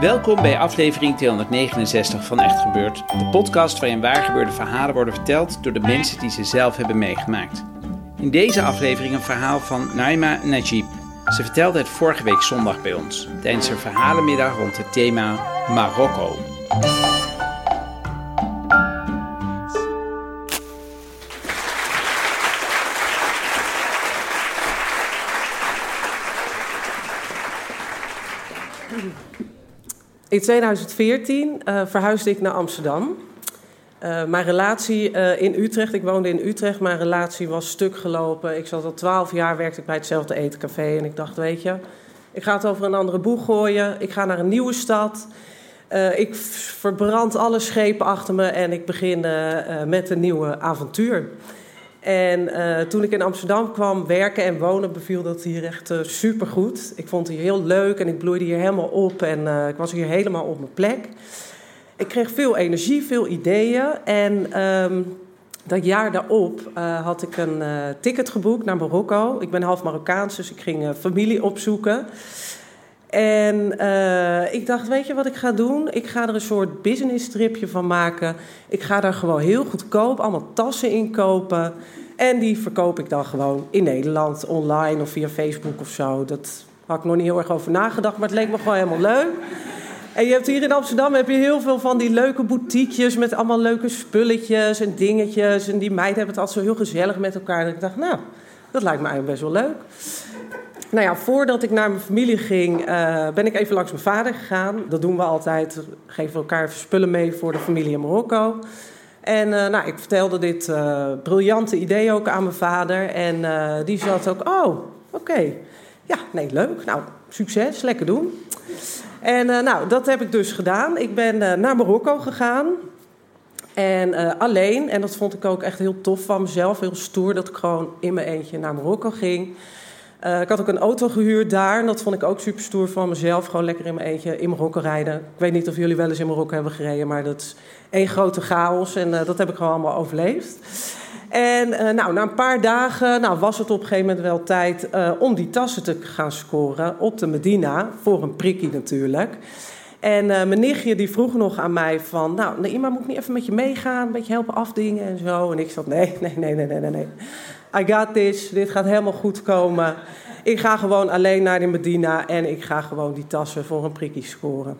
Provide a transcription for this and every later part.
Welkom bij aflevering 269 van Echt Gebeurd, de podcast waarin waargebeurde verhalen worden verteld door de mensen die ze zelf hebben meegemaakt. In deze aflevering een verhaal van Naima Najib. Ze vertelde het vorige week zondag bij ons, tijdens een verhalenmiddag rond het thema Marokko. In 2014 eh, verhuisde ik naar Amsterdam. Eh, mijn relatie eh, in Utrecht, ik woonde in Utrecht, mijn relatie was stuk gelopen. Ik zat al twaalf jaar, werkte ik bij hetzelfde etencafé. En ik dacht, weet je, ik ga het over een andere boeg gooien. Ik ga naar een nieuwe stad. Ik verbrand alle schepen achter me en ik begin met een nieuwe avontuur. En eh, toen ik in Amsterdam kwam werken en wonen, beviel dat hier echt uh, supergoed. Ik vond het hier heel leuk en ik bloeide hier helemaal op en eh, ik was hier helemaal op mijn plek. Ik kreeg veel energie, veel ideeën. En ehm, dat jaar daarop had ik een ticket geboekt naar Marokko. Ik ben half Marokkaans, dus ik ging familie opzoeken. En eh, ik dacht, weet je wat ik ga doen? Ik ga er een soort business tripje van maken. Ik ga daar gewoon heel goedkoop allemaal tassen in kopen. En die verkoop ik dan gewoon in Nederland, online of via Facebook of zo. Dat had ik nog niet heel erg over nagedacht, maar het leek me gewoon helemaal leuk. En je hebt hier in Amsterdam heb je heel veel van die leuke boutiquejes met allemaal leuke spulletjes en dingetjes. En die meiden hebben het altijd zo heel gezellig met elkaar. En ik dacht, nou, dat lijkt me eigenlijk best wel leuk. Nou ja, voordat ik naar mijn familie ging, eh, ben ik even langs mijn vader gegaan. Dat doen we altijd. We geven elkaar spullen mee voor de familie in Marokko. En eh, nou, ik vertelde dit eh, briljante idee ook aan mijn vader. En die zat ook, oh, oké. Ja, nee, leuk. Nou, succes, lekker doen. En nou, dat heb ik dus gedaan. Ik ben naar Marokko gegaan. En alleen, en dat vond ik ook echt heel tof van mezelf, heel stoer, dat ik gewoon in mijn eentje naar Marokko ging. Eh, ik had ook een auto gehuurd daar en dat vond ik ook super stoer van mezelf. Gewoon lekker in mijn eentje in Marokko rijden. Ik weet niet of jullie wel eens in Marokko hebben gereden, maar dat is één grote chaos en eh, dat heb ik gewoon allemaal overleefd. En eh, nou, na een paar dagen nou, was het op een gegeven moment wel tijd om die tassen te gaan scoren op de Medina. Voor een prikkie natuurlijk. En mijn nichtje die vroeg nog aan mij van... Nou, Naima, moet ik niet even met je meegaan? Een beetje helpen afdingen en zo. En ik zat, nee, nee, nee, nee, nee, nee. I got this. Dit gaat helemaal goed komen. Ik ga gewoon alleen naar de Medina... en ik ga gewoon die tassen voor een prikkie scoren.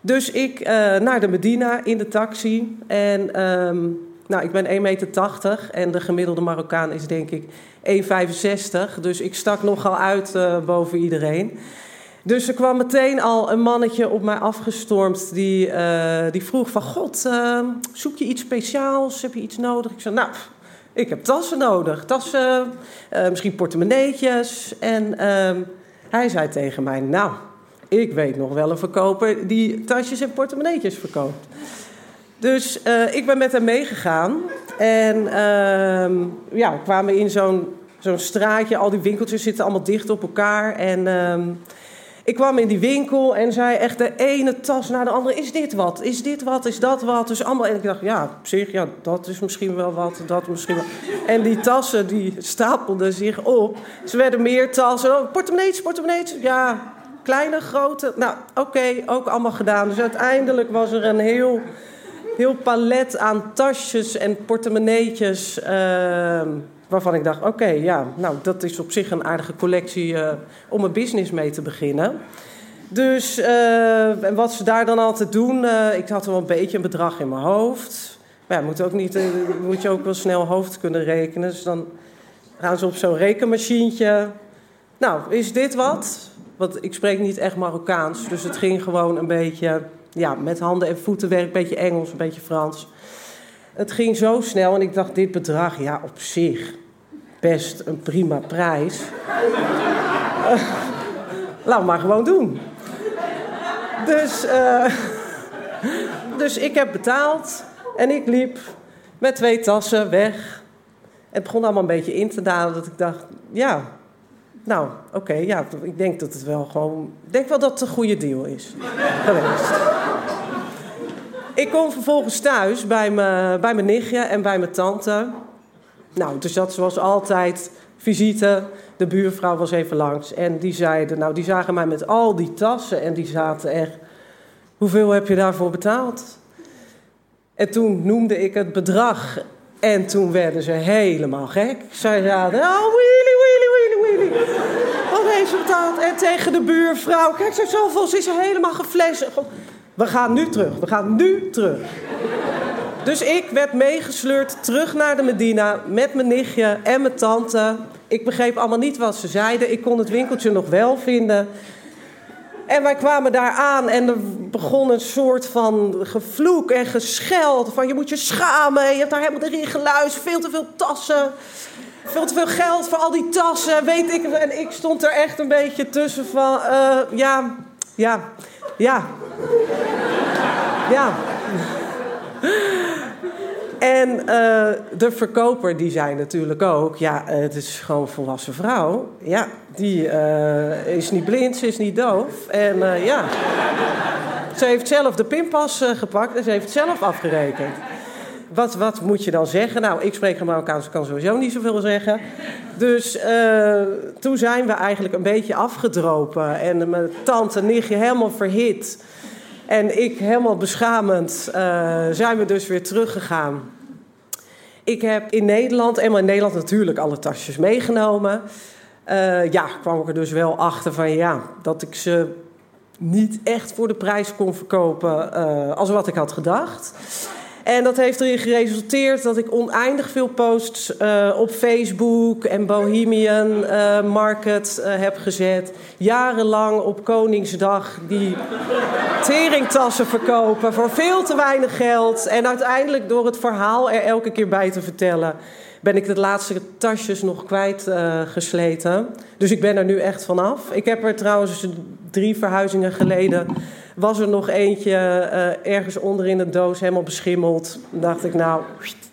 Dus ik eh, naar de Medina in de taxi. En ehm, nou, ik ben 1,80 meter en de gemiddelde Marokkaan is denk ik 1,65. Dus ik stak nogal uit eh, boven iedereen. Dus er kwam meteen al een mannetje op mij afgestormd die, eh, die vroeg van... God, eh, zoek je iets speciaals? Heb je iets nodig? Ik zei, nou, ik heb tassen nodig. Tassen, eh, misschien portemonneetjes. En ehm, hij zei tegen mij, nou, ik weet nog wel een verkoper die tasjes en portemonneetjes verkoopt. Dus eh, ik ben met hem meegegaan. En ehm, ja, we kwamen in zo'n zo'n straatje. Al die winkeltjes zitten allemaal dicht op elkaar. En ehm, ik kwam in die winkel en zei echt de ene tas naar de andere. Is dit wat? Is dit wat? Is dat wat? Dus allemaal. En ik dacht, ja, op zich, ja, dat is misschien wel wat. Dat misschien wel. En die tassen, die stapelden zich op. Ze werden meer tassen. Oh, portemonneetjes. Ja, kleine, grote. Nou, oké, ook allemaal gedaan. Dus uiteindelijk was er een heel heel palet aan tasjes en portemonneetjes. ehm, waarvan ik dacht: oké, ja, nou, dat is op zich een aardige collectie eh, om een business mee te beginnen. Dus, eh, wat ze daar dan altijd doen, eh, ik had wel een beetje een bedrag in mijn hoofd. Maar ja, moet, ook niet, moet je ook wel snel hoofd kunnen rekenen. Dus dan gaan ze op zo'n rekenmachientje. Nou, is dit wat? Want ik spreek niet echt Marokkaans, dus het ging gewoon een beetje ja, met handen en voeten werk, een beetje Engels, een beetje Frans. Het ging zo snel en ik dacht, dit bedrag, ja, op zich best een prima prijs. uh, laat maar gewoon doen. Dus, uh, dus ik heb betaald en ik liep met twee tassen weg. Het begon allemaal een beetje in te dalen dat ik dacht, ja, nou, oké, ja, ik denk dat het wel gewoon, ik denk wel dat het een goede deal is geweest. Ik kom vervolgens thuis bij, me, bij mijn nichtje en bij mijn tante. Nou, dus dat zoals altijd visite. De buurvrouw was even langs en die zeiden, nou, die zagen mij met al die tassen en die zaten echt, hoeveel heb je daarvoor betaald? En toen noemde ik het bedrag en toen werden ze helemaal gek. Zij zeiden, oh, wheelie, wheelie, wheelie, wheelie. Wat heeft ze betaald? En tegen de buurvrouw, kijk, ze zoveel, ze is helemaal geflasht. We gaan nu terug, we gaan nu terug. Dus ik werd meegesleurd terug naar de Medina met mijn nichtje en mijn tante. Ik begreep allemaal niet wat ze zeiden. Ik kon het winkeltje nog wel vinden. En wij kwamen daar aan en er begon een soort van gevloek en gescheld. Van je moet je schamen, je hebt daar helemaal erin geluisterd, veel te veel tassen. Veel te veel geld voor al die tassen, weet ik. En ik stond er echt een beetje tussen van, uh, ja, ja, ja. Ja. En uh, de verkoper die zei natuurlijk ook: ja, het is gewoon een volwassen vrouw. Ja, die uh, is niet blind, ze is niet doof. En ja, ze heeft zelf de pinpas gepakt en ze heeft zelf afgerekend. Wat, wat moet je dan zeggen? Nou, ik spreek Marokkaans, ik kan sowieso niet zoveel zeggen. Dus toen zijn we eigenlijk een beetje afgedropen. En mijn tante nichtje helemaal verhit. En ik helemaal beschamend uh, zijn we dus weer teruggegaan. Ik heb in Nederland, eenmaal in Nederland natuurlijk alle tasjes meegenomen. Uh, ja, kwam ik er dus wel achter van ja, dat ik ze niet echt voor de prijs kon verkopen uh, als wat ik had gedacht. En dat heeft erin geresulteerd dat ik oneindig veel posts uh, op Facebook en Bohemian uh, Market uh, heb gezet. Jarenlang op Koningsdag die teringtassen verkopen voor veel te weinig geld. En uiteindelijk door het verhaal er elke keer bij te vertellen ben ik de laatste tasjes nog kwijtgesleten. Dus ik ben er nu echt vanaf. Ik heb er trouwens drie verhuizingen geleden was er nog eentje uh, ergens onder in de doos, helemaal beschimmeld. Dan dacht ik, nou,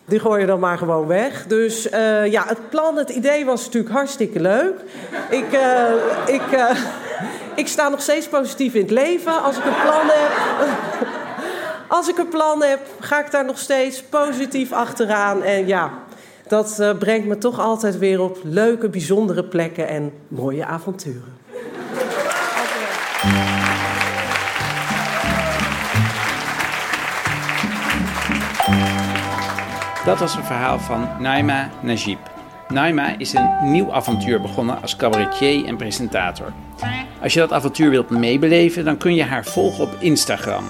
die gooi je dan maar gewoon weg. Dus uh, ja, het plan, het idee was natuurlijk hartstikke leuk. Ik, uh, ik, ik sta nog steeds positief in het leven. Als ik een plan heb. Als ik een plan heb, ga ik daar nog steeds positief achteraan. En ja, dat brengt me toch altijd weer op leuke, bijzondere plekken en mooie avonturen. Dat was een verhaal van Naima Najib. Naima is een nieuw avontuur begonnen als cabaretier en presentator. Als je dat avontuur wilt meebeleven, dan kun je haar volgen op Instagram.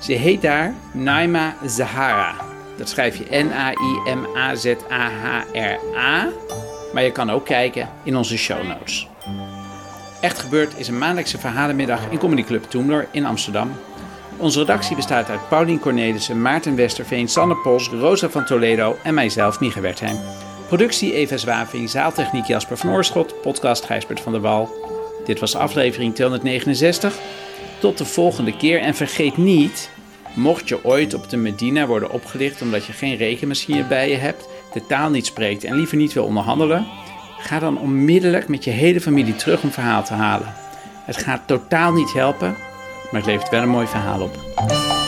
Ze heet daar Naima Zahara. Dat schrijf je N-A-I-M-A-Z-A-H-R-A. Maar je kan ook kijken in onze show notes. Echt gebeurd is een maandelijkse verhalenmiddag in Comedy Club Toemler in Amsterdam onze redactie bestaat uit Paulien Cornelissen, Maarten Westerveen, Sanne Pols, Rosa van Toledo en mijzelf, Mieke Wertheim. Productie Eva Zwaving, zaaltechniek Jasper van Oorschot, podcast Gijsbert van der Wal. Dit was aflevering 269. Tot de volgende keer en vergeet niet, mocht je ooit op de Medina worden opgelicht omdat je geen rekenmachine bij je hebt, de taal niet spreekt en liever niet wil onderhandelen, ga dan onmiddellijk met je hele familie terug om verhaal te halen. Het gaat totaal niet helpen, maar het levert wel een mooi verhaal op.